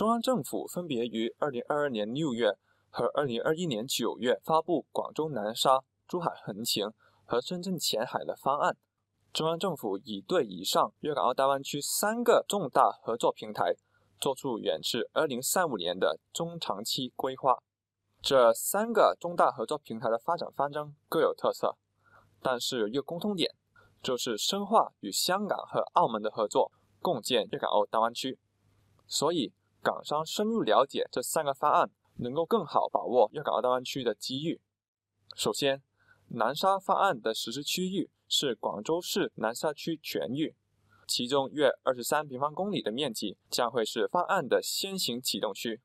中央政府分别于二零二二年六月和二零二一年九月发布广州南沙、珠海横琴和深圳前海的方案。中央政府已对以上粤港澳大湾区三个重大合作平台做出远至二零三五年的中长期规划。这三个重大合作平台的发展方针各有特色，但是有一个共通点，就是深化与香港和澳门的合作，共建粤港澳大湾区。所以，港商深入了解这三个方案，能够更好把握粤港澳大湾区的机遇。首先，南沙方案的实施区域是广州市南沙区全域，其中约二十三平方公里的面积将会是方案的先行启动区。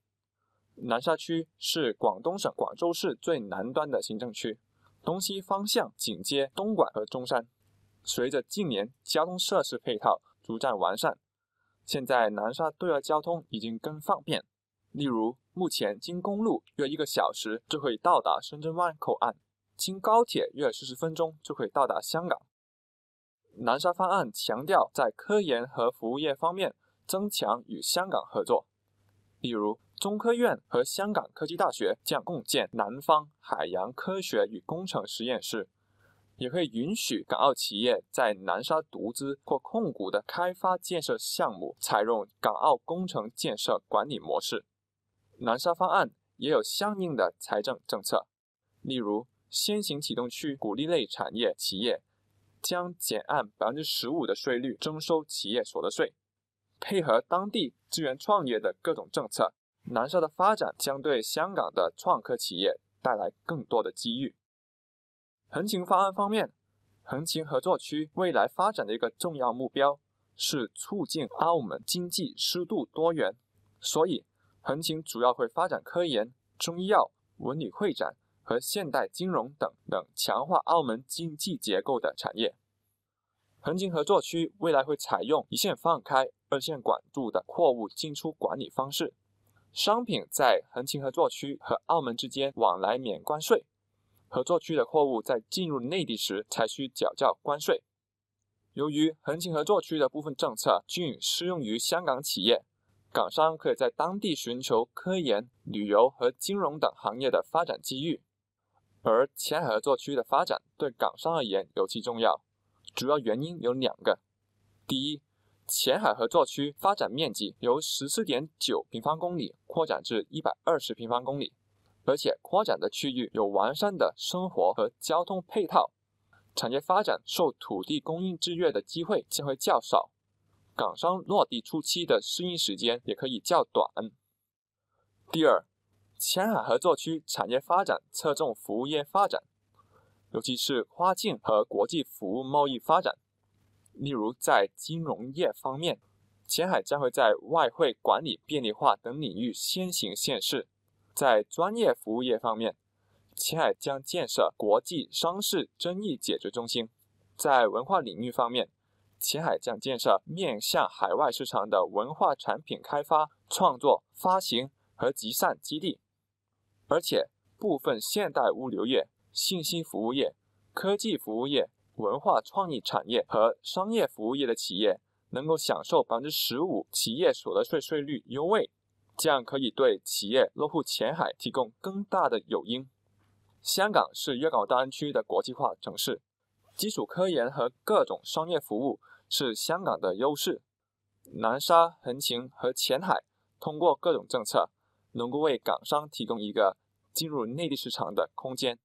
南沙区是广东省广州市最南端的行政区，东西方向紧接东莞和中山。随着近年交通设施配套逐渐完善，现在南沙对外交通已经更方便。例如，目前经公路约一个小时就可以到达深圳湾口岸，经高铁约四十分钟就可以到达香港。南沙方案强调在科研和服务业方面增强与香港合作，例如。中科院和香港科技大学将共建南方海洋科学与工程实验室，也会允许港澳企业在南沙独资或控股的开发建设项目采用港澳工程建设管理模式。南沙方案也有相应的财政政策，例如先行启动区鼓励类产业企业将减按百分之十五的税率征收企业所得税，配合当地资源创业的各种政策。南沙的发展将对香港的创科企业带来更多的机遇。横琴方案方面，横琴合作区未来发展的一个重要目标是促进澳门经济适度多元，所以横琴主要会发展科研、中医药、文旅会展和现代金融等等强化澳门经济结构的产业。横琴合作区未来会采用一线放开、二线管住的货物进出管理方式。商品在横琴合作区和澳门之间往来免关税，合作区的货物在进入内地时才需缴交关税。由于横琴合作区的部分政策均适用于香港企业，港商可以在当地寻求科研、旅游和金融等行业的发展机遇。而前海合作区的发展对港商而言尤其重要，主要原因有两个：第一，前海合作区发展面积由十四点九平方公里扩展至一百二十平方公里，而且扩展的区域有完善的生活和交通配套，产业发展受土地供应制约的机会将会较少，港商落地初期的适应时间也可以较短。第二，前海合作区产业发展侧重服务业发展，尤其是跨境和国际服务贸易发展。例如，在金融业方面，前海将会在外汇管理便利化等领域先行先试；在专业服务业方面，前海将建设国际商事争议解决中心；在文化领域方面，前海将建设面向海外市场的文化产品开发、创作、发行和集散基地。而且，部分现代物流业、信息服务业、科技服务业。文化创意产业和商业服务业的企业能够享受百分之十五企业所得税税率优惠，这样可以对企业落户前海提供更大的诱因。香港是粤港澳大湾区的国际化城市，基础科研和各种商业服务是香港的优势。南沙、横琴和前海通过各种政策，能够为港商提供一个进入内地市场的空间。